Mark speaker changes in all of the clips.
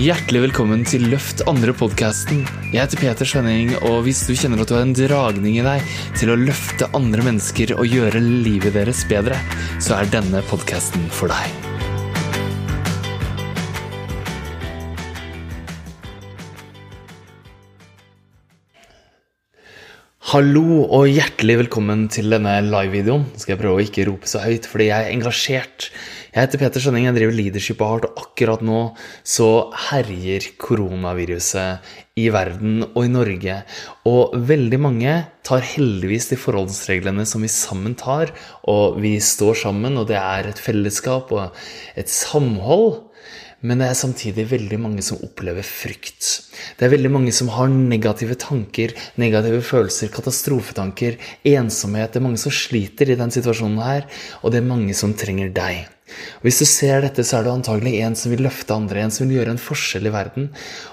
Speaker 1: Hjertelig velkommen til Løft andre-podkasten. Jeg heter Peter Skjønning, og hvis du kjenner at du har en dragning i deg til å løfte andre mennesker og gjøre livet deres bedre, så er denne podkasten for deg. Hallo og hjertelig velkommen til denne live-videoen. Nå skal jeg prøve å ikke rope så høyt, fordi jeg er engasjert. Jeg heter Peter Skjønning, jeg driver Leadership og Heart, og akkurat nå så herjer koronaviruset i verden og i Norge. Og veldig mange tar heldigvis de forholdsreglene som vi sammen tar, og vi står sammen, og det er et fellesskap og et samhold. Men det er samtidig veldig mange som opplever frykt. Det er veldig mange som har negative tanker, negative følelser, katastrofetanker, ensomhet. Det er mange som sliter i den situasjonen her, og det er mange som trenger deg. Og Hvis du ser dette, så er du antagelig en som vil løfte andre, en som vil gjøre en forskjell i verden,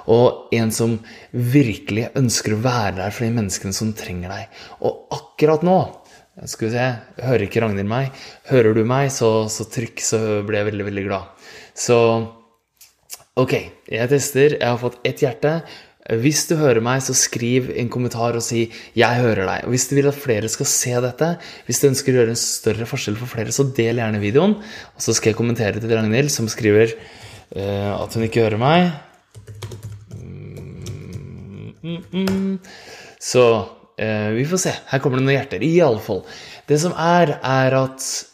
Speaker 1: og en som virkelig ønsker å være der for de menneskene som trenger deg. Og akkurat nå skal vi se, Hører ikke Ragnhild meg? Hører du meg, så, så trykk, så blir jeg veldig, veldig glad. Så Ok, jeg tester. Jeg har fått ett hjerte. Hvis du hører meg, så skriv en kommentar og si 'jeg hører deg'. Og Hvis du vil at flere skal se dette, hvis du ønsker å gjøre en større forskjell for flere, så del gjerne videoen. Og så skal jeg kommentere til Ragnhild, som skriver uh, at hun ikke hører meg. Mm, mm, mm. Så uh, vi får se. Her kommer det noen hjerter. Iallfall. Det som er, er at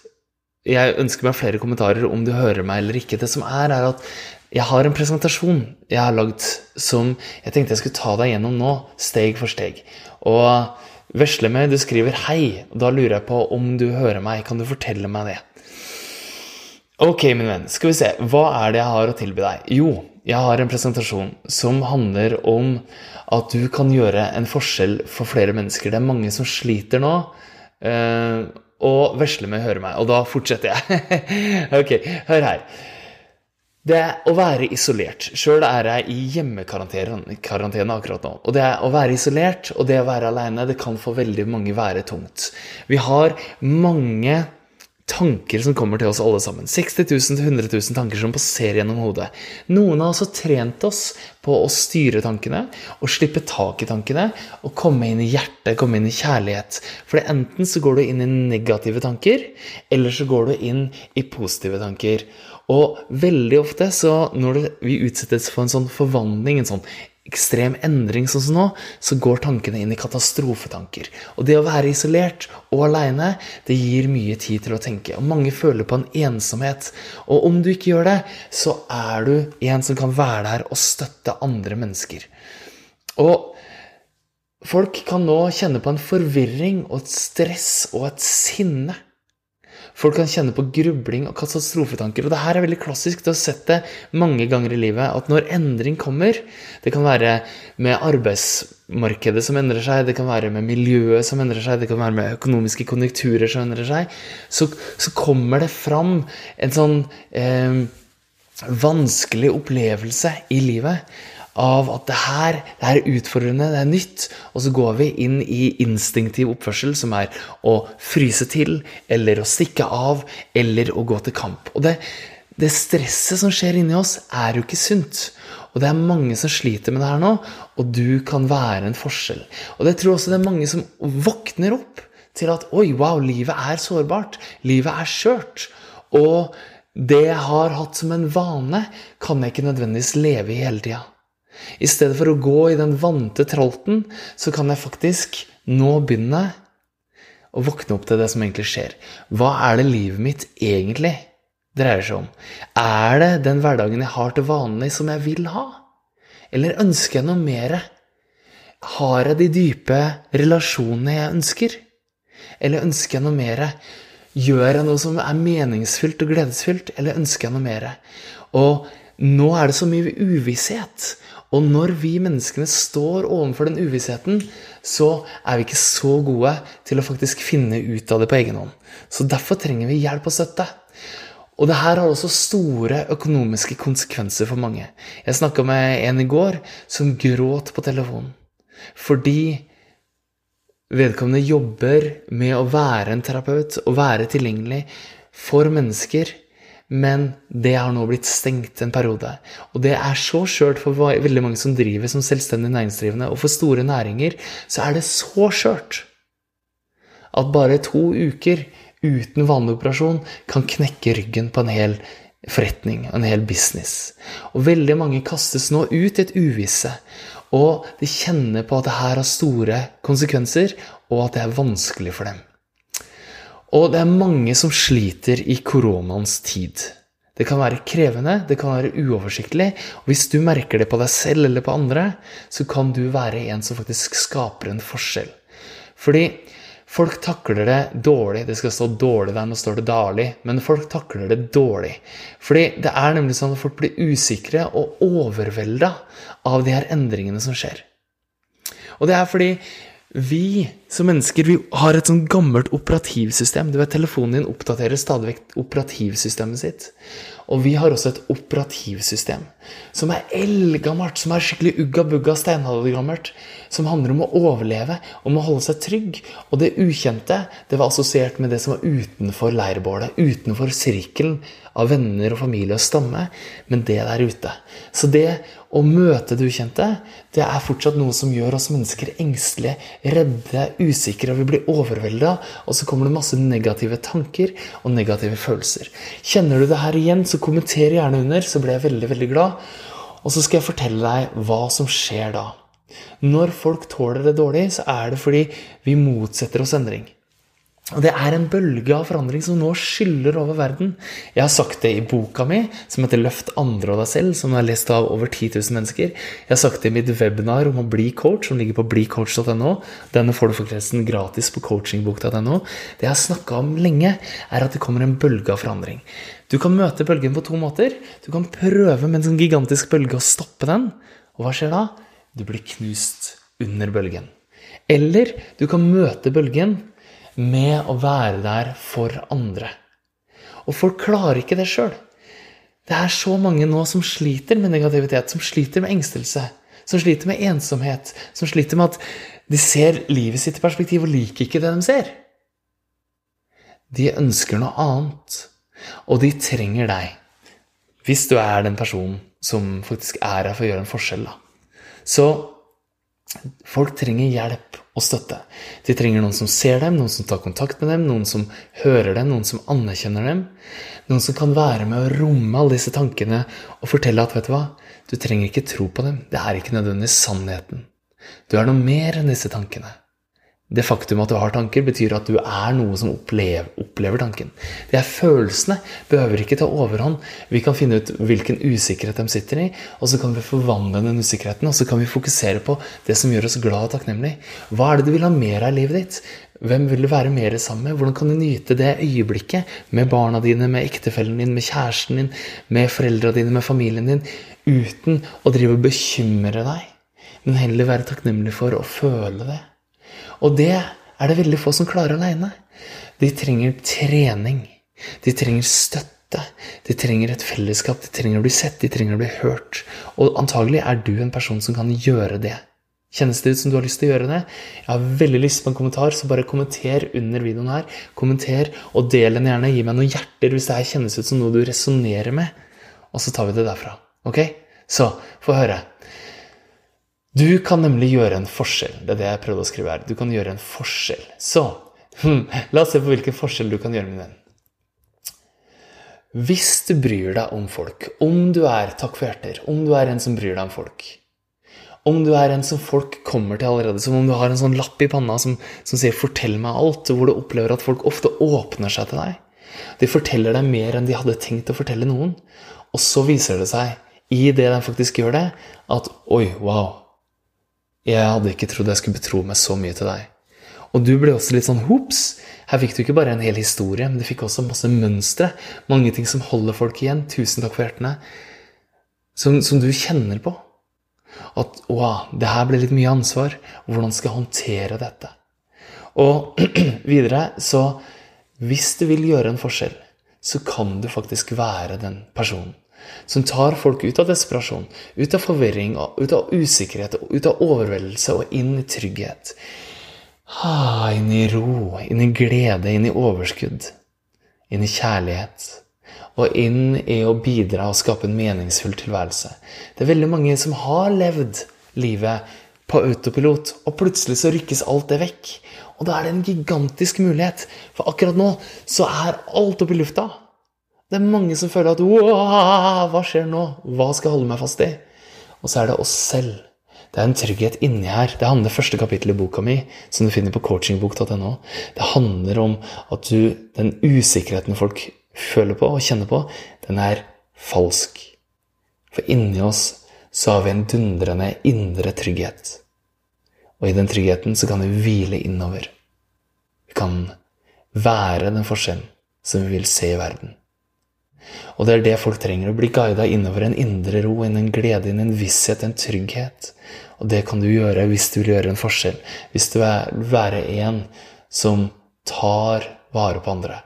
Speaker 1: jeg ønsker meg flere kommentarer om du hører meg eller ikke. Det som er, er at jeg har en presentasjon jeg har lagd som jeg tenkte jeg skulle ta deg gjennom nå, steg for steg. Og Vesleme, du skriver 'hei', og da lurer jeg på om du hører meg. Kan du fortelle meg det? Ok, min venn, skal vi se. Hva er det jeg har å tilby deg? Jo, jeg har en presentasjon som handler om at du kan gjøre en forskjell for flere mennesker. Det er mange som sliter nå. Og vesle meg, hører meg, og da fortsetter jeg. ok, hør her. Det er å være isolert. Sjøl er jeg i hjemmekarantene akkurat nå. Og det å være isolert og det å være aleine, det kan for veldig mange være tungt. Vi har mange tanker som kommer til oss alle sammen. 60 000-100 000 tanker som passerer gjennom hodet. Noen har også trent oss på å styre tankene og slippe tak i tankene og komme inn i hjertet, komme inn i kjærlighet. For enten så går du inn i negative tanker, eller så går du inn i positive tanker. Og veldig ofte så når vi utsettes for en sånn forvandling, en sånn ekstrem endring sånn som nå, så går tankene inn i katastrofetanker. Og det å være isolert og aleine, det gir mye tid til å tenke. Og mange føler på en ensomhet. Og om du ikke gjør det, så er du en som kan være der og støtte andre mennesker. Og folk kan nå kjenne på en forvirring og et stress og et sinne Folk kan kjenne på grubling og katastrofetanker. Og det her er veldig klassisk. Du har sett det mange ganger i livet. At når endring kommer Det kan være med arbeidsmarkedet som endrer seg, det kan være med miljøet som endrer seg, det kan være med økonomiske konjunkturer som endrer seg. Så, så kommer det fram en sånn eh, vanskelig opplevelse i livet av at det her det er utfordrende, det er nytt. Og så går vi inn i instinktiv oppførsel, som er å fryse til, eller å stikke av, eller å gå til kamp. Og det, det stresset som skjer inni oss, er jo ikke sunt. Og det er mange som sliter med det her nå, og du kan være en forskjell. Og det tror jeg også det er mange som våkner opp til at oi, wow, livet er sårbart. Livet er skjørt. Og det jeg har hatt som en vane, kan jeg ikke nødvendigvis leve i hele tida. I stedet for å gå i den vante tralten, så kan jeg faktisk nå begynne å våkne opp til det som egentlig skjer. Hva er det livet mitt egentlig dreier seg om? Er det den hverdagen jeg har til vanlig, som jeg vil ha? Eller ønsker jeg noe mer? Har jeg de dype relasjonene jeg ønsker? Eller ønsker jeg noe mer? Gjør jeg noe som er meningsfylt og gledesfylt, eller ønsker jeg noe mer? Og nå er det så mye uvisshet. Og når vi menneskene står overfor den uvissheten, så er vi ikke så gode til å faktisk finne ut av det på egen hånd. Så derfor trenger vi hjelp og støtte. Og det her har også store økonomiske konsekvenser for mange. Jeg snakka med en i går som gråt på telefonen. Fordi vedkommende jobber med å være en terapeut og være tilgjengelig for mennesker men det har nå blitt stengt en periode. Og det er så skjørt for veldig mange som driver som selvstendig næringsdrivende, og for store næringer så er det så skjørt at bare to uker uten vanlig operasjon kan knekke ryggen på en hel forretning, en hel business. Og veldig mange kastes nå ut i et uvisse. Og de kjenner på at det her har store konsekvenser, og at det er vanskelig for dem. Og det er mange som sliter i koronaens tid. Det kan være krevende, det kan være uoversiktlig. Og hvis du merker det på deg selv eller på andre, så kan du være en som faktisk skaper en forskjell. Fordi Folk takler det dårlig. Det skal stå 'dårlig' der, nå står det 'dårlig'. Men folk takler det dårlig. Fordi det er nemlig sånn at folk blir usikre og overvelda av de her endringene som skjer. Og det er fordi vi som mennesker vi har et sånn gammelt operativsystem. Du vet, Telefonen din oppdaterer stadig vekk operativsystemet sitt. Og vi har også et operativsystem som er eldgammelt, som er skikkelig ugga-bugga steinaldergammelt. Som handler om å overleve, om å holde seg trygg. Og det ukjente det var assosiert med det som var utenfor leirbålet, utenfor sirkelen av venner og familie og stamme, men det der ute. Så det å møte det ukjente, det er fortsatt noe som gjør oss mennesker engstelige, redde, usikre, og vi blir overvelda, og så kommer det masse negative tanker og negative følelser. Kjenner du det her igjen, så kommenter gjerne under, så blir jeg veldig, veldig glad. Og så skal jeg fortelle deg hva som skjer da. Når folk tåler det dårlig, så er det fordi vi motsetter oss endring. Og det er en bølge av forandring som nå skyller over verden. Jeg har sagt det i boka mi, som heter 'Løft andre og deg selv', som er lest av over 10 000 mennesker. Jeg har sagt det i mitt webinar om å bli coach, som ligger på blicoach.no. Denne får du forresten gratis på coachingbok.no. Det jeg har snakka om lenge, er at det kommer en bølge av forandring. Du kan møte bølgen på to måter. Du kan prøve med en sånn gigantisk bølge å stoppe den. Og hva skjer da? Du blir knust under bølgen. Eller du kan møte bølgen med å være der for andre. Og folk klarer ikke det sjøl. Det er så mange nå som sliter med negativitet, som sliter med engstelse, som sliter med ensomhet, som sliter med at de ser livet sitt i perspektiv og liker ikke det de ser. De ønsker noe annet, og de trenger deg. Hvis du er den personen som faktisk er her for å gjøre en forskjell, da. Så folk trenger hjelp og støtte. De trenger noen som ser dem, noen som tar kontakt med dem, noen som hører dem, noen som anerkjenner dem. Noen som kan være med å romme alle disse tankene og fortelle at vet du hva, du trenger ikke tro på dem. Det er ikke nødvendigvis sannheten. Du er noe mer enn disse tankene. Det faktum at du har tanker, betyr at du er noe som opplever, opplever, tanken. De er følelsene behøver ikke ta overhånd. Vi kan finne ut hvilken usikkerhet de sitter i, og så kan vi forvandle den usikkerheten, og så kan vi fokusere på det som gjør oss glad og takknemlig. Hva er det du vil ha mer av i livet ditt? Hvem vil du være mer sammen med? Hvordan kan du nyte det øyeblikket med barna dine, med ektefellen din, med kjæresten din, med foreldra dine, med familien din, uten å drive og bekymre deg, men heller være takknemlig for å føle det? Og det er det veldig få som klarer aleine. De trenger trening. De trenger støtte. De trenger et fellesskap. De trenger å bli sett. De trenger å bli hørt. Og antagelig er du en person som kan gjøre det. Kjennes det ut som du har lyst til å gjøre det? Jeg har veldig lyst på en kommentar, så bare kommenter under videoen her. Kommenter, og del den gjerne. Gi meg noen hjerter hvis det her kjennes ut som noe du resonnerer med. Og så tar vi det derfra. Ok? Så, få høre. Du kan nemlig gjøre en forskjell. Det er det jeg prøvde å skrive her. Du kan gjøre en forskjell. Så hm, la oss se på hvilken forskjell du kan gjøre, min venn. Hvis du bryr deg om folk, om du er takk for hjerter, om du er en som bryr deg om folk, om du er en som folk kommer til allerede, som om du har en sånn lapp i panna som, som sier 'fortell meg alt', hvor du opplever at folk ofte åpner seg til deg. De forteller deg mer enn de hadde tenkt å fortelle noen. Og så viser det seg, i det de faktisk gjør det, at 'oi, wow', jeg hadde ikke trodd jeg skulle betro meg så mye til deg. Og du ble også litt sånn hops. Her fikk du ikke bare en hel historie, men du fikk også masse mønstre. Mange ting som holder folk igjen. Tusen takk for hjertene. Som, som du kjenner på. At wow, det her ble litt mye ansvar. Hvordan skal jeg håndtere dette? Og videre så Hvis du vil gjøre en forskjell, så kan du faktisk være den personen som tar folk ut av desperasjon, ut av forvirring, ut av usikkerhet, ut av overveldelse og inn i trygghet. Ah, inn i ro, inn i glede, inn i overskudd, inn i kjærlighet. og inn i å bidra og skape en meningsfull tilværelse. Det er veldig mange som har levd livet på autopilot, og plutselig så rykkes alt det vekk. Og da er det en gigantisk mulighet, for akkurat nå så er alt oppe i lufta. Det er mange som føler at hva skjer nå? Hva skal jeg holde meg fast i? Og så er det oss selv. Det er en trygghet inni her. Det handler første kapittel i boka mi, som du finner på coachingbok.no. Det handler om at du, den usikkerheten folk føler på og kjenner på, den er falsk. For inni oss så har vi en dundrende indre trygghet. Og i den tryggheten så kan vi hvile innover. Vi kan være den forskjellen som vi vil se i verden. Og det er det folk trenger, å bli guida innover en indre ro, inn en glede, inn en visshet, en trygghet. Og det kan du gjøre hvis du vil gjøre en forskjell. Hvis du vil være en som tar vare på andre.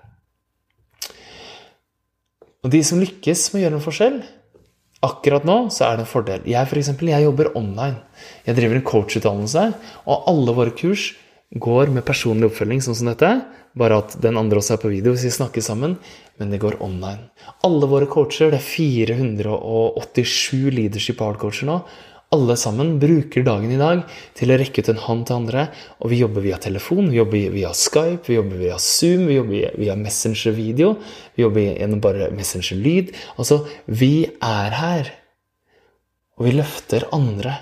Speaker 1: Og de som lykkes med å gjøre en forskjell Akkurat nå så er det en fordel. Jeg for eksempel, jeg jobber online. Jeg driver en coachutdannelse, og alle våre kurs går med personlig oppfølging, sånn som dette. Bare at den andre også er på video hvis vi snakker sammen. Men det går online. Alle våre coacher, det er 487 leadership hard-coacher nå, alle sammen bruker dagen i dag til å rekke ut en hånd til andre. Og vi jobber via telefon, vi jobber via Skype, vi jobber via Zoom, vi jobber via Messenger-video, vi jobber gjennom bare Messenger-lyd. Altså, vi er her. Og vi løfter andre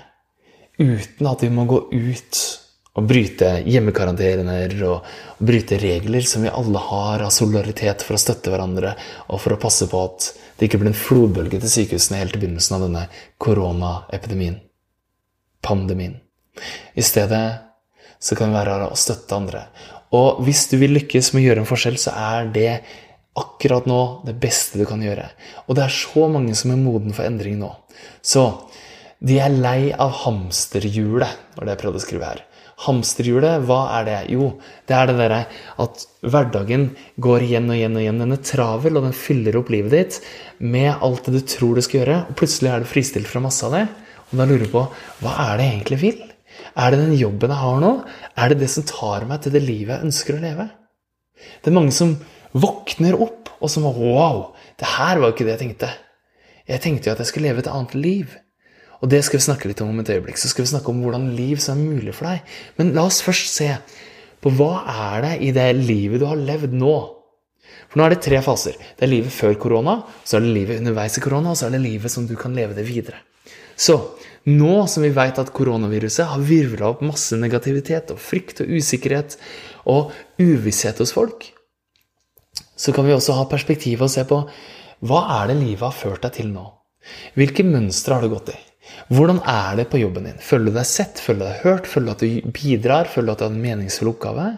Speaker 1: uten at vi må gå ut og bryte hjemmekarantener og, bryte regler som vi alle har av solidaritet for å støtte hverandre og for å passe på at det ikke blir en flodbølge til sykehusene helt i begynnelsen av denne koronaepidemien. Pandemien. I stedet så kan vi være her og støtte andre. Og hvis du vil lykkes med å gjøre en forskjell, så er det akkurat nå det beste du kan gjøre. Og det er så mange som er moden for endring nå. Så de er lei av hamsterhjulet, var det jeg prøvde å skrive her. Hamsterhjulet, hva er det? Jo, det er det derre at hverdagen går igjen og igjen og igjen. Den er travel, og den fyller opp livet ditt med alt det du tror du skal gjøre. Og plutselig er du fristilt fra masse av det. Og da lurer du på hva er det jeg egentlig vil? Er det den jobben jeg har nå? Er det det som tar meg til det livet jeg ønsker å leve? Det er mange som våkner opp og som Wow! Det her var jo ikke det jeg tenkte. Jeg tenkte jo at jeg skulle leve et annet liv. Og det skal vi snakke litt om om et øyeblikk. Så skal vi snakke om hvordan liv som er mulig for deg. Men la oss først se på hva er det i det livet du har levd nå. For nå er det tre faser. Det er livet før korona, så er det livet underveis i korona, og så er det livet som du kan leve det videre. Så nå som vi vet at koronaviruset har virvla opp masse negativitet og frykt og usikkerhet og uvisshet hos folk, så kan vi også ha perspektiv og se på hva er det livet har ført deg til nå? Hvilke mønstre har du gått i? Hvordan er det på jobben din? Føler du deg sett? Føler du deg hørt? Føler du at du bidrar? Føler du at du har en meningsfull oppgave?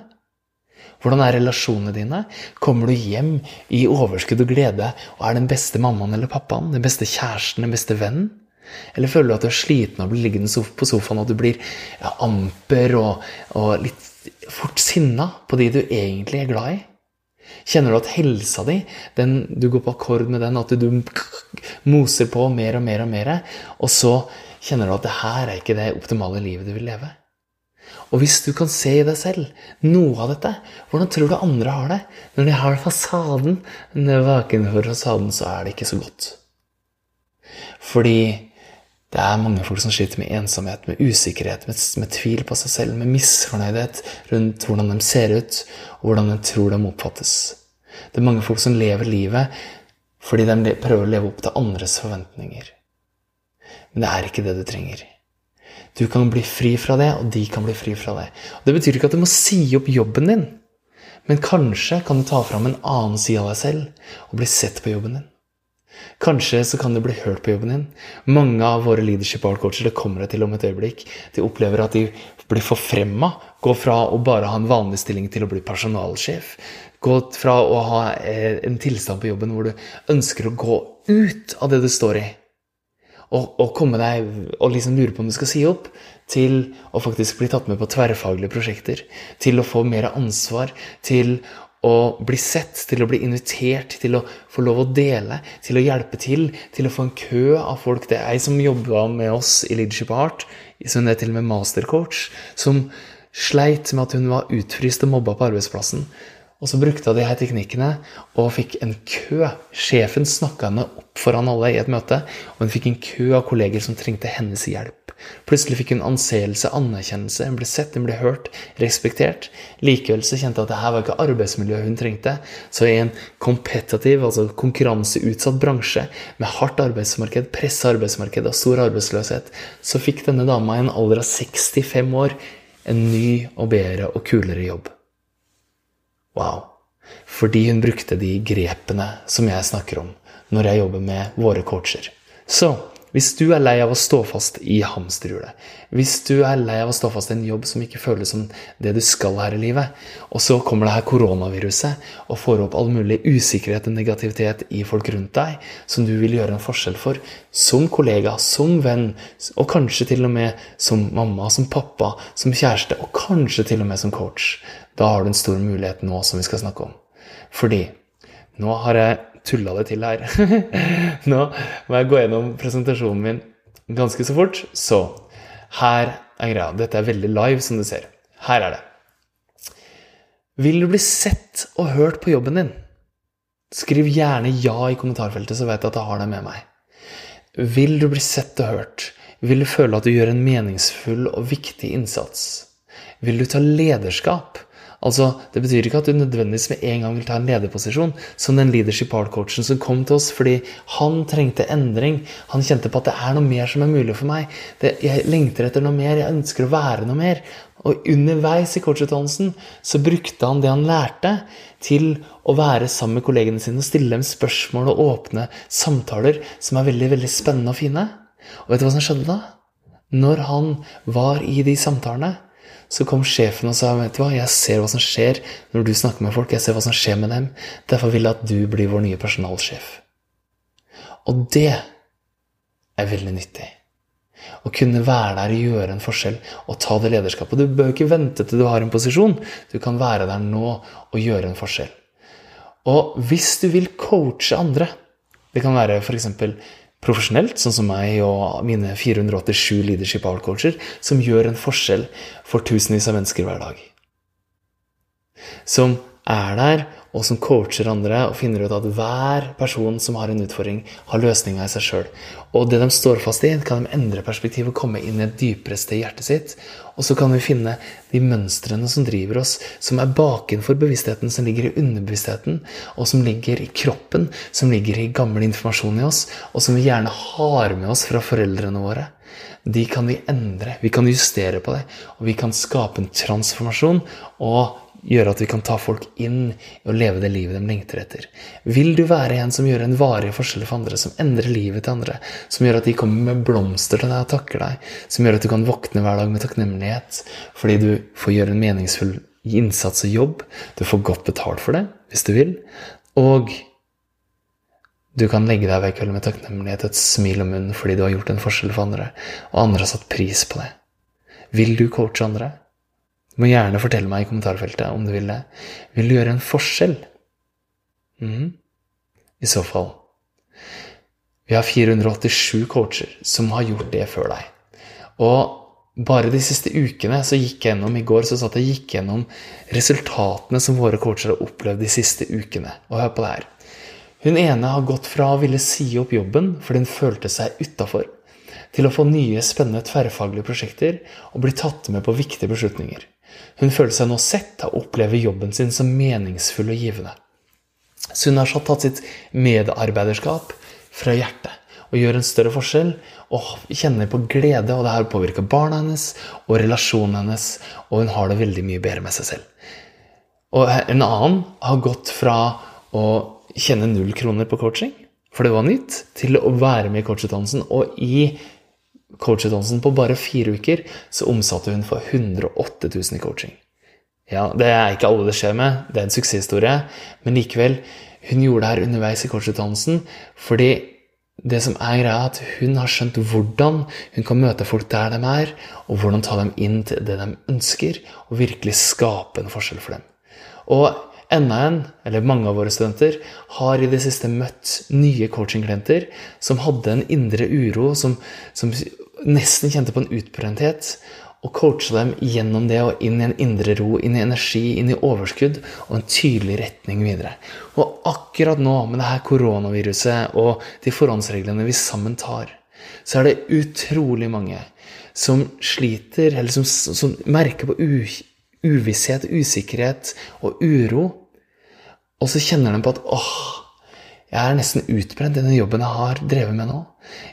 Speaker 1: Hvordan er relasjonene dine? Kommer du hjem i overskudd og glede og er den beste mammaen eller pappaen? Den beste kjæresten? Den beste vennen? Eller føler du at du er sliten og blir liggende på sofaen og du blir ja, amper og, og litt fort sinna på de du egentlig er glad i? Kjenner du at helsa di, den, du går på akkord med den, at du, moser på mer og mer og mer, og så kjenner du at det her er ikke det optimale livet du vil leve? Og hvis du kan se i deg selv noe av dette, hvordan tror du andre har det? Når de har fasaden, vaken for fasaden, så er det ikke så godt. Fordi det er mange folk som sliter med ensomhet, med usikkerhet, med, med, tvil på seg selv, med misfornøydhet rundt hvordan de ser ut, og hvordan de tror de oppfattes. Det er mange folk som lever livet fordi de prøver å leve opp til andres forventninger. Men det er ikke det du trenger. Du kan bli fri fra det, og de kan bli fri fra det. Og det betyr ikke at du må si opp jobben din, men kanskje kan du ta fram en annen side av deg selv og bli sett på jobben din. Kanskje så kan du bli hørt på jobben din. Mange av våre leadership art-coacher det kommer jeg til om et øyeblikk, de opplever at de blir forfremma. Gå fra å bare ha en vanlig stilling til å bli personalsjef. Gå fra å ha eh, en tilstand på jobben hvor du ønsker å gå ut av det du står i, og, og komme deg og liksom lure på om du skal si opp, til å faktisk bli tatt med på tverrfaglige prosjekter, til å få mer ansvar, til å bli sett, til å bli invitert, til å få lov å dele, til å hjelpe til, til å få en kø av folk. Det er ei som jobba med oss i Leadership Art, som er til og med mastercoach, som sleit med at hun var utfryst og mobba på arbeidsplassen. Og så brukte hun de her teknikkene og fikk en kø. Sjefen snakka henne opp foran alle i et møte, og hun fikk en kø av kolleger som trengte hennes hjelp. Plutselig fikk hun anseelse, anerkjennelse, hun ble sett, hun ble hørt, respektert. Likevel så kjente hun at det her var ikke arbeidsmiljøet hun trengte. Så i en kompetativ, altså konkurranseutsatt bransje med hardt arbeidsmarked, pressa arbeidsmarked og stor arbeidsløshet, så fikk denne dama i en alder av 65 år en ny og bedre og kulere jobb. Wow. Fordi hun brukte de grepene som jeg snakker om når jeg jobber med våre coacher. Så hvis du er lei av å stå fast i hamsterhjulet, hvis du er lei av å stå fast i en jobb som ikke føles som det du skal her i livet, og så kommer det her koronaviruset og får opp all mulig usikkerhet og negativitet i folk rundt deg, som du vil gjøre en forskjell for, som kollega, som venn, og kanskje til og med som mamma, som pappa, som kjæreste, og kanskje til og med som coach, da har du en stor mulighet nå som vi skal snakke om. Fordi nå har jeg tulla det til her. Nå må jeg gå gjennom presentasjonen min ganske så fort. Så her er greia. Dette er veldig live, som du ser. Her er det. Vil du bli sett og hørt på jobben din? Skriv gjerne ja i kommentarfeltet, så vet jeg at jeg har deg med meg. Vil du bli sett og hørt? Vil du føle at du gjør en meningsfull og viktig innsats? Vil du ta lederskap? Altså, Det betyr ikke at du nødvendigvis med en gang vil ta en lederposisjon, som den leadership art-coachen som kom til oss fordi han trengte endring. Han kjente på at det er noe mer som er mulig for meg. Det, jeg lengter etter noe mer, jeg ønsker å være noe mer. Og underveis i coachutdannelsen så brukte han det han lærte, til å være sammen med kollegene sine og stille dem spørsmål og åpne samtaler som er veldig, veldig spennende og fine. Og vet du hva som skjedde da? Når han var i de samtalene, så kom sjefen og sa vet du hva, jeg ser hva som skjer når du snakker med folk. Jeg ser hva som skjer med dem. Derfor vil jeg at du blir vår nye personalsjef. Og det er veldig nyttig. Å kunne være der og gjøre en forskjell og ta det lederskapet. Du bør ikke vente til du har en posisjon. Du kan være der nå og gjøre en forskjell. Og hvis du vil coache andre Det kan være f.eks profesjonelt, sånn som meg og mine 487 leadership hour-coacher, som gjør en forskjell for tusenvis av mennesker hver dag. Som er der og som coacher andre og finner ut at hver person som har en utfordring, har løsninga i seg sjøl. Og det de står fast i, kan de endre perspektivet og komme inn i et dypere sted i hjertet sitt. Og så kan vi finne de mønstrene som driver oss, som er bakenfor bevisstheten, som ligger i underbevisstheten, og som ligger i kroppen, som ligger i gammel informasjon i oss, og som vi gjerne har med oss fra foreldrene våre. De kan vi endre, vi kan justere på det, og vi kan skape en transformasjon og gjøre at vi kan ta folk inn og leve det livet de lengter etter? Vil du være en som gjør en varig forskjell for andre, som endrer livet til andre, som gjør at de kommer med blomster til deg og takker deg, som gjør at du kan våkne hver dag med takknemlighet fordi du får gjøre en meningsfull innsats og jobb, du får godt betalt for det hvis du vil, og du kan legge deg vekk med takknemlighet et smil om munnen fordi du har gjort en forskjell for andre, og andre har satt pris på det. Vil du coache andre? Du må gjerne fortelle meg i kommentarfeltet om du vil det. Vil du gjøre en forskjell? Mm. I så fall Vi har 487 coacher som har gjort det før deg. Og bare de siste ukene så gikk jeg gjennom I går så satt jeg gikk gjennom resultatene som våre coacher har opplevd de siste ukene. Og hør på det her. Hun ene har gått fra å ville si opp jobben fordi hun følte seg utafor, til å få nye, spennende tverrfaglige prosjekter og bli tatt med på viktige beslutninger. Hun føler seg nå sett og opplever jobben sin som meningsfull og givende. Hun har tatt sitt medarbeiderskap fra hjertet og gjør en større forskjell og kjenner på glede. Og det her påvirker barna hennes og relasjonen hennes, og hun har det veldig mye bedre med seg selv. Og en annen har gått fra å kjenne null kroner på coaching, for det var nytt, til å være med i coachutdannelsen. Og i coachutdannelsen på bare fire uker så omsatte hun for 108 000 i coaching. Ja, Det er ikke alle det skjer med, det er en suksesshistorie, men likevel. Hun gjorde det her underveis i coachutdannelsen fordi det som er greia, er at hun har skjønt hvordan hun kan møte folk der de er, og hvordan ta dem inn til det de ønsker, og virkelig skape en forskjell for dem. Og enda en, eller mange av våre studenter, har i det siste møtt nye coachingklienter som hadde en indre uro, som, som nesten kjente på en utbrenthet. og coache dem gjennom det og inn i en indre ro, inn i energi, inn i overskudd og en tydelig retning videre. Og akkurat nå, med det her koronaviruset og de forhåndsreglene vi sammen tar, så er det utrolig mange som sliter, eller som, som merker på uvisshet, usikkerhet og uro. Og så kjenner de på at åh, jeg er nesten utbrent i den jobben jeg har drevet med nå.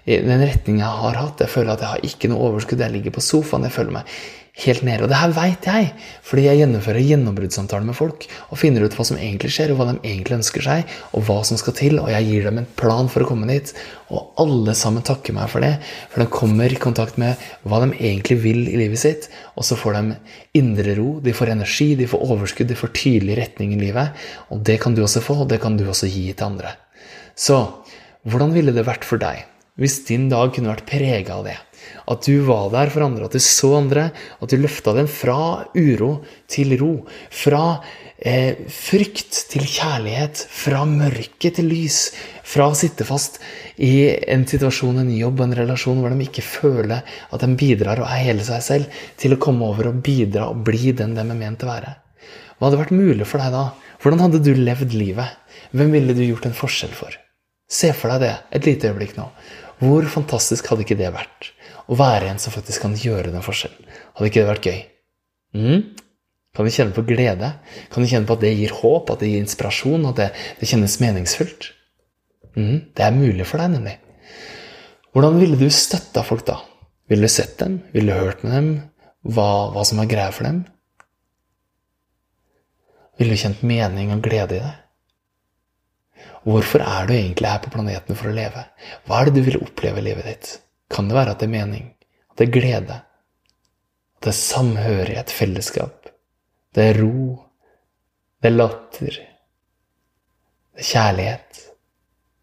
Speaker 1: I den retningen jeg har hatt. Jeg føler at jeg har ikke noe overskudd. Jeg ligger på sofaen. Jeg føler meg helt nede. Og det her veit jeg, fordi jeg gjennomfører gjennombruddssamtaler med folk og finner ut hva som egentlig skjer, og hva de egentlig ønsker seg, og hva som skal til. Og jeg gir dem en plan for å komme dit. Og alle sammen takker meg for det, for de kommer i kontakt med hva de egentlig vil i livet sitt. Og så får de indre ro, de får energi, de får overskudd, de får tydelig retning i livet. Og det kan du også få, og det kan du også gi til andre. Så hvordan ville det vært for deg hvis din dag kunne vært prega av det? At du var der for andre, at du så andre, at du løfta dem fra uro til ro. Fra eh, frykt til kjærlighet. Fra mørke til lys. Fra å sitte fast i en situasjon, en jobb, en relasjon hvor de ikke føler at de bidrar og er hele seg selv, til å komme over og bidra og bli den de er ment å være. Hva hadde vært mulig for deg da? Hvordan hadde du levd livet? Hvem ville du gjort en forskjell for? Se for deg det et lite øyeblikk nå. Hvor fantastisk hadde ikke det vært? Å være en som faktisk kan gjøre den forskjellen. Hadde ikke det vært gøy? Mm? Kan du kjenne på glede? Kan du kjenne på at det gir håp, at det gir inspirasjon, at det, det kjennes meningsfullt? Mm? Det er mulig for deg, nemlig. Hvordan ville du støtta folk da? Ville du sett dem? Ville du hørt med dem? Hva, hva som er greia for dem? Ville du kjent mening og glede i det? Hvorfor er du egentlig her på planeten for å leve? Hva er det du vil oppleve i livet ditt? Kan det være at det er mening? At det er glede? At det er samhørighet, fellesskap? Det er ro? Det er latter? Det er kjærlighet?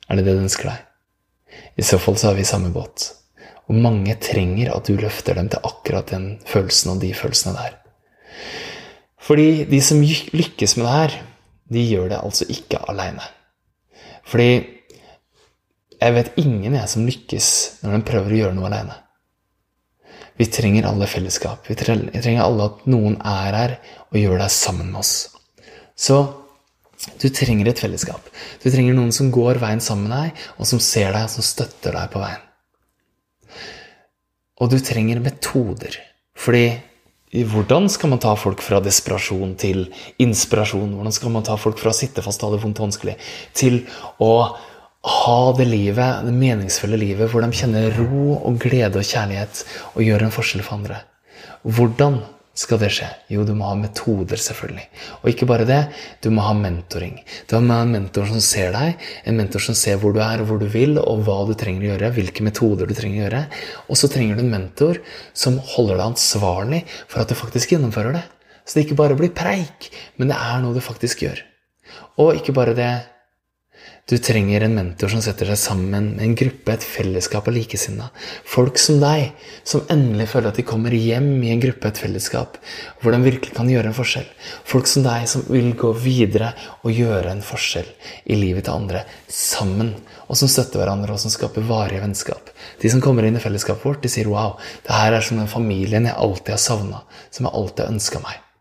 Speaker 1: Er det det du ønsker deg? I så fall så er vi i samme båt. Og mange trenger at du løfter dem til akkurat den følelsen og de følelsene der. Fordi de som lykkes med det her, de gjør det altså ikke aleine. Fordi jeg vet ingen jeg som lykkes når de prøver å gjøre noe alene. Vi trenger alle fellesskap. Vi trenger alle at noen er her og gjør det sammen med oss. Så du trenger et fellesskap. Du trenger noen som går veien sammen med deg, og som ser deg, og som støtter deg på veien. Og du trenger metoder. Fordi hvordan skal man ta folk fra desperasjon til inspirasjon? Hvordan skal man ta folk fra å sitte fast og ha det vondt og vanskelig, til å ha det livet, det meningsfulle livet, hvor de kjenner ro og glede og kjærlighet og gjør en forskjell for andre? Hvordan skal det skje? Jo, du må ha metoder, selvfølgelig. Og ikke bare det, du må ha mentoring. Du må ha en mentor som ser deg, en mentor som ser hvor du er, og hvor du vil, og hva du trenger å gjøre, hvilke metoder du trenger å gjøre. Og så trenger du en mentor som holder deg ansvarlig for at du faktisk gjennomfører det. Så det ikke bare blir preik, men det er noe du faktisk gjør. Og ikke bare det, du trenger en mentor som setter seg sammen med en gruppe, et fellesskap av likesinna. Folk som deg, som endelig føler at de kommer hjem i en gruppe, et fellesskap, hvor de virkelig kan gjøre en forskjell. Folk som deg, som vil gå videre og gjøre en forskjell i livet til andre sammen. Og som støtter hverandre, og som skaper varige vennskap. De som kommer inn i fellesskapet vårt, de sier 'wow, det her er som den familien jeg alltid har savna', som jeg alltid har ønska meg'.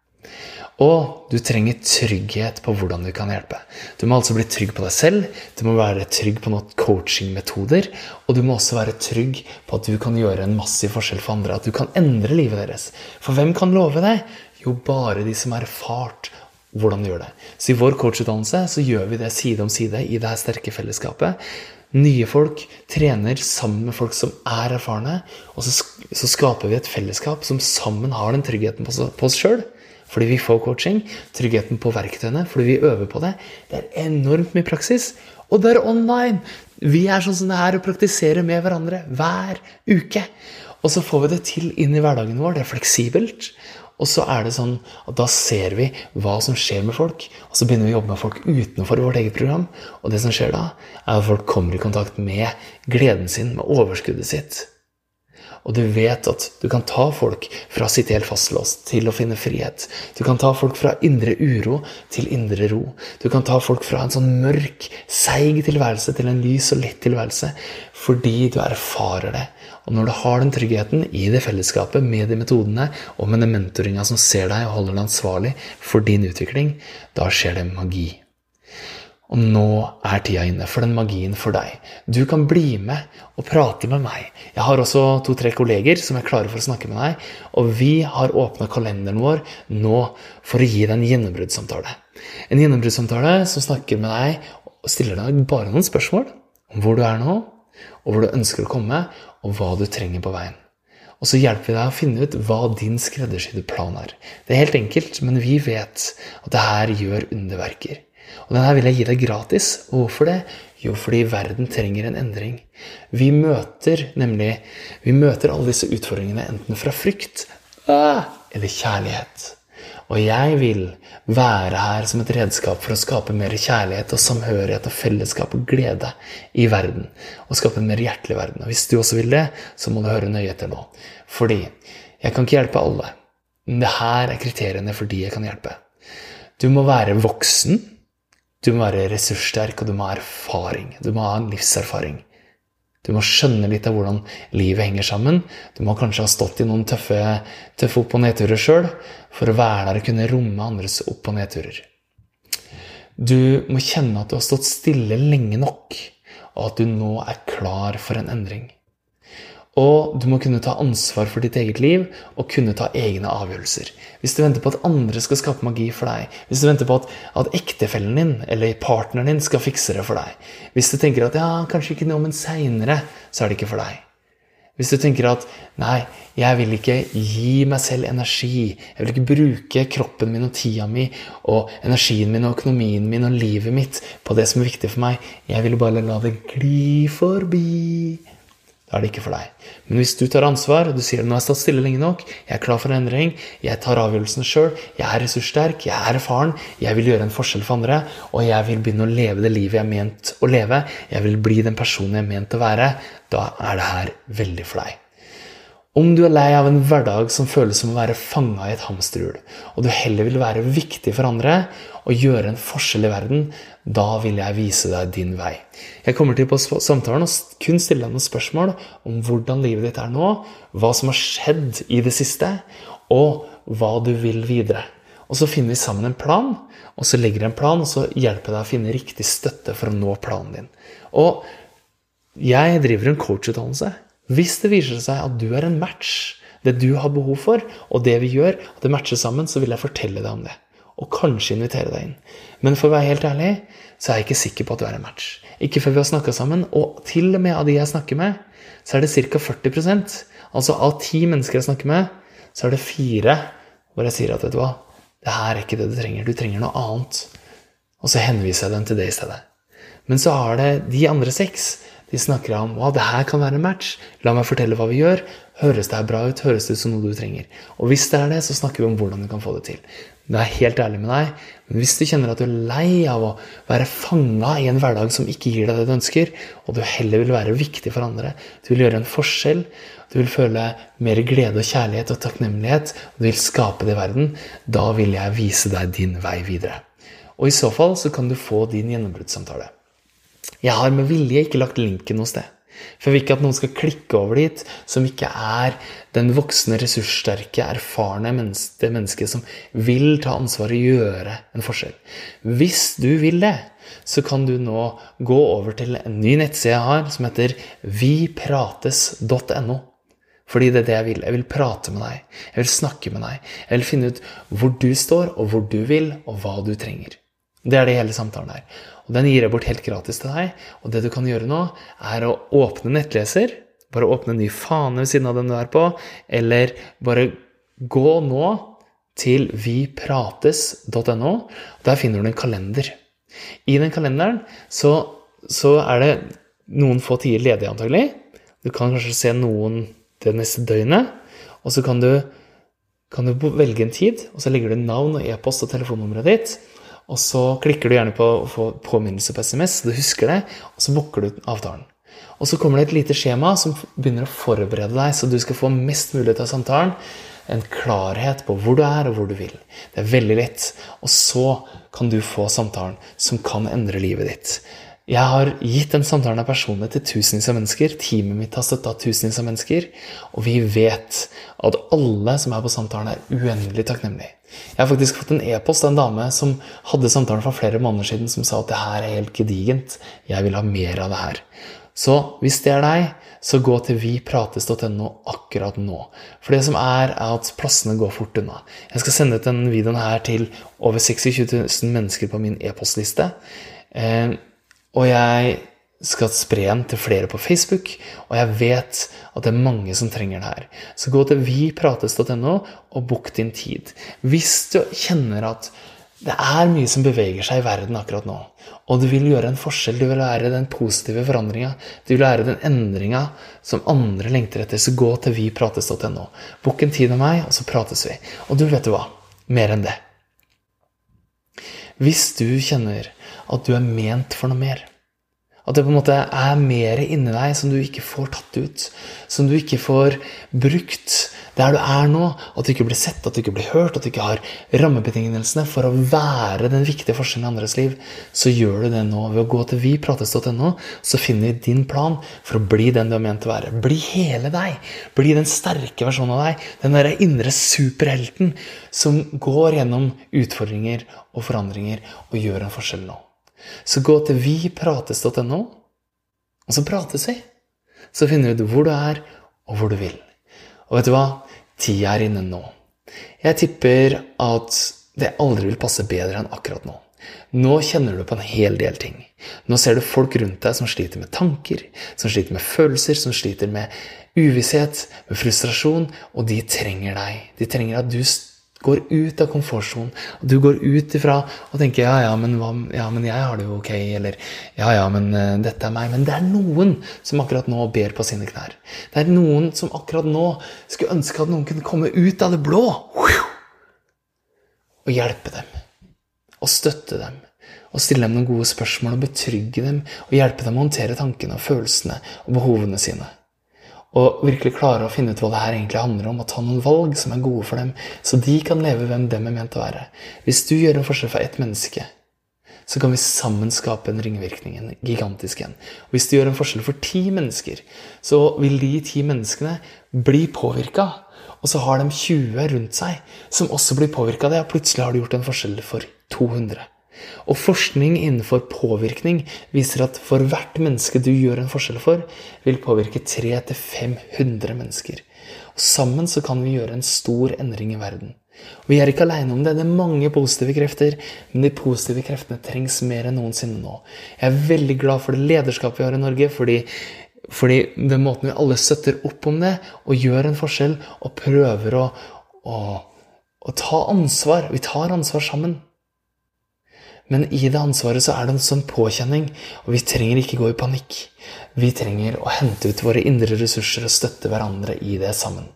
Speaker 1: Og du trenger trygghet på hvordan du kan hjelpe. Du må altså bli trygg på deg selv, du må være trygg på noen coachingmetoder, og du må også være trygg på at du kan gjøre en massiv forskjell for andre, at du kan endre livet deres. For hvem kan love det? Jo, bare de som har erfart hvordan du gjør det. Så i vår coachutdannelse så gjør vi det side om side i det her sterke fellesskapet. Nye folk trener sammen med folk som er erfarne, og så, så skaper vi et fellesskap som sammen har den tryggheten på, på oss sjøl fordi vi får coaching. Tryggheten på verktøyene fordi vi øver på det. Det er enormt mye praksis. Og det er online! Vi er sånn som det er å praktisere med hverandre hver uke. Og så får vi det til inn i hverdagen vår. Det er fleksibelt. Og så er det sånn at da ser vi hva som skjer med folk. Og så begynner vi å jobbe med folk utenfor vårt eget program. Og det som skjer da, er at folk kommer i kontakt med gleden sin, med overskuddet sitt. Og du vet at du kan ta folk fra å sitte helt fastlåst til å finne frihet. Du kan ta folk fra indre uro til indre ro. Du kan ta folk fra en sånn mørk, seig tilværelse til en lys og lett tilværelse. Fordi du erfarer det. Og når du har den tryggheten i det fellesskapet med de metodene og med den mentoringa som ser deg og holder deg ansvarlig for din utvikling, da skjer det magi. Og nå er tida inne for den magien for deg. Du kan bli med og prate med meg. Jeg har også to-tre kolleger som er klare for å snakke med deg. Og vi har åpna kalenderen vår nå for å gi deg en gjennombruddssamtale. En gjennombruddssamtale som snakker med deg og stiller deg bare noen spørsmål om hvor du er nå, og hvor du ønsker å komme, og hva du trenger på veien. Og så hjelper vi deg å finne ut hva din skreddersydde plan er. Det er helt enkelt, men vi vet at det her gjør underverker. Og den her vil jeg gi deg gratis. Hvorfor det? Jo, fordi verden trenger en endring. Vi møter nemlig vi møter alle disse utfordringene enten fra frykt ah, eller kjærlighet. Og jeg vil være her som et redskap for å skape mer kjærlighet og samhørighet og fellesskap og glede i verden. Og skape en mer hjertelig verden. Og hvis du også vil det, så må du høre nøye etter nå. Fordi jeg kan ikke hjelpe alle. Men det her er kriteriene for de jeg kan hjelpe. Du må være voksen du må være ressurssterk, og du må ha erfaring. Du må ha en livserfaring. Du må skjønne litt av hvordan livet henger sammen. Du må kanskje ha stått i noen tøffe, tøffe opp- og nedturer sjøl for å være der og kunne romme andres opp- og nedturer. Du må kjenne at du har stått stille lenge nok, og at du nå er klar for en endring. Og du må kunne ta ansvar for ditt eget liv og kunne ta egne avgjørelser. Hvis du venter på at andre skal skape magi for deg, hvis du venter på at, at ektefellen din eller partneren din skal fikse det for deg, hvis du tenker at ja, kanskje ikke nå, men seinere, så er det ikke for deg. Hvis du tenker at nei, jeg vil ikke gi meg selv energi, jeg vil ikke bruke kroppen min og tida mi og energien min og økonomien min og livet mitt på det som er viktig for meg, jeg vil bare la det gli forbi da er det ikke for deg. Men hvis du tar ansvar, og du sier nå har stått stille lenge nok, jeg er klar for en endring, jeg tar avgjørelsen sjøl, jeg er ressurssterk, jeg er erfaren, jeg vil gjøre en forskjell for andre, og jeg vil begynne å leve det livet jeg er ment å leve, jeg vil bli den personen jeg er ment å være, da er det her veldig for deg. Om du er lei av en hverdag som føles som å være fanga i et hamsterhjul, og du heller vil være viktig for andre og gjøre en forskjell i verden, da vil jeg vise deg din vei. Jeg kommer til på samtalen og kun stille deg noen spørsmål om hvordan livet ditt er nå, hva som har skjedd i det siste, og hva du vil videre. Og så finner vi sammen en plan, og så legger jeg en plan, og så hjelper jeg deg å finne riktig støtte for å nå planen din. Og jeg driver en coachutdannelse. Hvis det viser seg at du er en match, det du har behov for, og det vi gjør, at det matcher sammen, så vil jeg fortelle deg om det. Og kanskje invitere deg inn. Men for å være helt ærlig, så er jeg ikke sikker på at du er en match. Ikke før vi har snakka sammen. Og til og med av de jeg snakker med, så er det ca. 40% Altså av ti mennesker jeg snakker med, så er det fire hvor jeg sier at vet du hva, det her er ikke det du trenger. Du trenger noe annet. Og så henviser jeg dem til det i stedet. Men så har det de andre seks de snakker om hva det her kan være en match. La meg fortelle hva vi gjør. Høres det her bra ut? Høres det ut som noe du trenger? Og hvis det er det, så snakker vi om hvordan du kan få det til. Det er helt ærlig med deg, men hvis du kjenner at du er lei av å være fanga i en hverdag som ikke gir deg det du ønsker, og du heller vil være viktig for andre, du vil gjøre en forskjell, du vil føle mer glede og kjærlighet og takknemlighet, og du vil skape det i verden, da vil jeg vise deg din vei videre. Og i så fall så kan du få din gjennombruddssamtale. Jeg har med vilje ikke lagt linken noe sted. For jeg vil ikke at noen skal klikke over dit som ikke er den voksne, ressurssterke, erfarne menneske, det som vil ta ansvar og gjøre en forskjell. Hvis du vil det, så kan du nå gå over til en ny nettside jeg har, som heter viprates.no. Fordi det er det jeg vil. Jeg vil prate med deg. Jeg vil snakke med deg. Jeg vil finne ut hvor du står, og hvor du vil, og hva du trenger. Det er det hele samtalen her. Og Den gir jeg bort helt gratis til deg. Og det du kan gjøre nå, er å åpne nettleser. Bare åpne en ny fane ved siden av den du er på. Eller bare gå nå til viprates.no. Der finner du en kalender. I den kalenderen så, så er det noen få tider ledig, antagelig. Du kan kanskje se noen det neste døgnet. Og så kan du, kan du velge en tid, og så legger du navn og e-post og telefonnummeret ditt. Og så klikker du gjerne på å få påminnelse på SMS, så du husker det, og så booker du avtalen. Og så kommer det et lite skjema som begynner å forberede deg, så du skal få mest mulig av samtalen. En klarhet på hvor du er, og hvor du vil. Det er veldig lett. Og så kan du få samtalen som kan endre livet ditt. Jeg har gitt den samtalen av personene til tusenvis av mennesker. Teamet mitt har støtta tusenvis av mennesker. Og vi vet at alle som er på samtalen, er uendelig takknemlige. Jeg har faktisk fått en e-post av en dame som hadde samtalen for flere måneder siden, som sa at det her er helt gedigent. Jeg vil ha mer av det her. Så hvis det er deg, så gå til viprates.no akkurat nå. For det som er, er at plassene går fort unna. Jeg skal sende ut denne videoen her til over 26 000 mennesker på min e-postliste. Eh, og jeg skal spre den til flere på Facebook, og jeg vet at det er mange som trenger det her. Så gå til viprates.no og book din tid. Hvis du kjenner at det er mye som beveger seg i verden akkurat nå, og du vil gjøre en forskjell, du vil være den positive forandringa, du vil være den endringa som andre lengter etter, så gå til viprates.no. Book en tid med meg, og så prates vi. Og du vet du hva? Mer enn det. Hvis du kjenner at du er ment for noe mer, at det på en måte er mer inni deg som du ikke får tatt ut, som du ikke får brukt der du er nå. At du ikke blir sett, at du ikke blir hørt, at du ikke har rammebetingelsene for å være den viktige forskjellen i andres liv. Så gjør du det nå ved å gå til viprates.no, så finner vi din plan for å bli den du er ment å være. Bli hele deg. Bli den sterke versjonen av deg. Den derre indre superhelten som går gjennom utfordringer og forandringer og gjør en forskjell nå. Så gå til viprates.no, og så prates vi. Så finner du ut hvor du er, og hvor du vil. Og vet du hva? Tida er inne nå. Jeg tipper at det aldri vil passe bedre enn akkurat nå. Nå kjenner du på en hel del ting. Nå ser du folk rundt deg som sliter med tanker, som sliter med følelser, som sliter med uvisshet, med frustrasjon, og de trenger deg. De trenger at du går ut av komfortsonen. Du går ut ifra og tenker ja ja men, hva, ja, men jeg har det jo ok. Eller ja, ja, men uh, dette er meg. Men det er noen som akkurat nå ber på sine knær. Det er noen som akkurat nå skulle ønske at noen kunne komme ut av det blå og hjelpe dem. Og støtte dem. Og stille dem noen gode spørsmål og betrygge dem. Og hjelpe dem å håndtere tankene og følelsene og behovene sine og virkelig klare å finne ut hva det her egentlig handler om, og ta noen valg som er gode for dem, så de kan leve hvem dem er ment å være. Hvis du gjør en forskjell for ett menneske, så kan vi sammen skape en ringvirkning, en gigantisk en. Og hvis du gjør en forskjell for ti mennesker, så vil de ti menneskene bli påvirka. Og så har de 20 rundt seg som også blir påvirka av det, og plutselig har du gjort en forskjell for 200. Og forskning innenfor påvirkning viser at for hvert menneske du gjør en forskjell for, vil påvirke 300-500 mennesker. Og sammen så kan vi gjøre en stor endring i verden. Og vi er ikke aleine om det. Det er mange positive krefter, men de positive kreftene trengs mer enn noensinne nå. Jeg er veldig glad for det lederskapet vi har i Norge, fordi, fordi den måten vi alle støtter opp om det og gjør en forskjell og prøver å, å, å ta ansvar. Vi tar ansvar sammen. Men i det ansvaret så er det en sånn påkjenning, og vi trenger ikke gå i panikk. Vi trenger å hente ut våre indre ressurser og støtte hverandre i det sammen.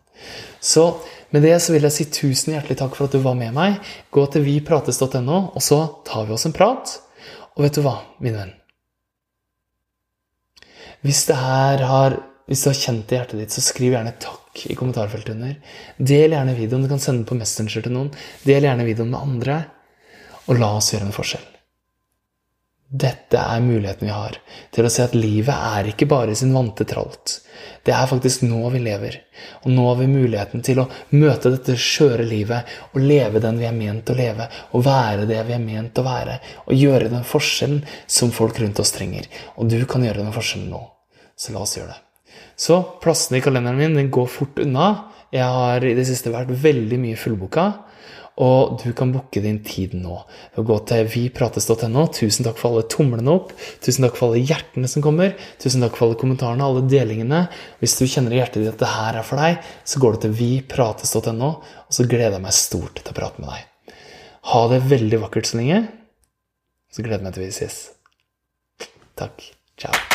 Speaker 1: Så med det så vil jeg si tusen hjertelig takk for at du var med meg. Gå til viprates.no, og så tar vi oss en prat. Og vet du hva, min venn? Hvis har hvis du har kjent det i hjertet ditt, så skriv gjerne 'takk' i kommentarfeltet under. Del gjerne videoen. Du kan sende den på Messenger til noen. Del gjerne videoen med andre og la oss gjøre en forskjell. Dette er muligheten vi har til å se at livet er ikke bare sin vante tralt. Det er faktisk nå vi lever, og nå har vi muligheten til å møte dette skjøre livet og leve den vi er ment å leve, og være det vi er ment å være, og gjøre den forskjellen som folk rundt oss trenger. Og du kan gjøre den forskjellen nå. Så la oss gjøre det. Så plassene i kalenderen min den går fort unna. Jeg har i det siste vært veldig mye fullboka. Og du kan booke din tid nå ved å gå til viprates.no. Tusen takk for alle tomlene opp. Tusen takk for alle hjertene som kommer. Tusen takk for alle kommentarene, alle delingene. Hvis du kjenner i hjertet ditt at det her er for deg, så går du til viprates.no, og så gleder jeg meg stort til å prate med deg. Ha det veldig vakkert så lenge. Så gleder jeg meg til vi ses. Takk. Ciao.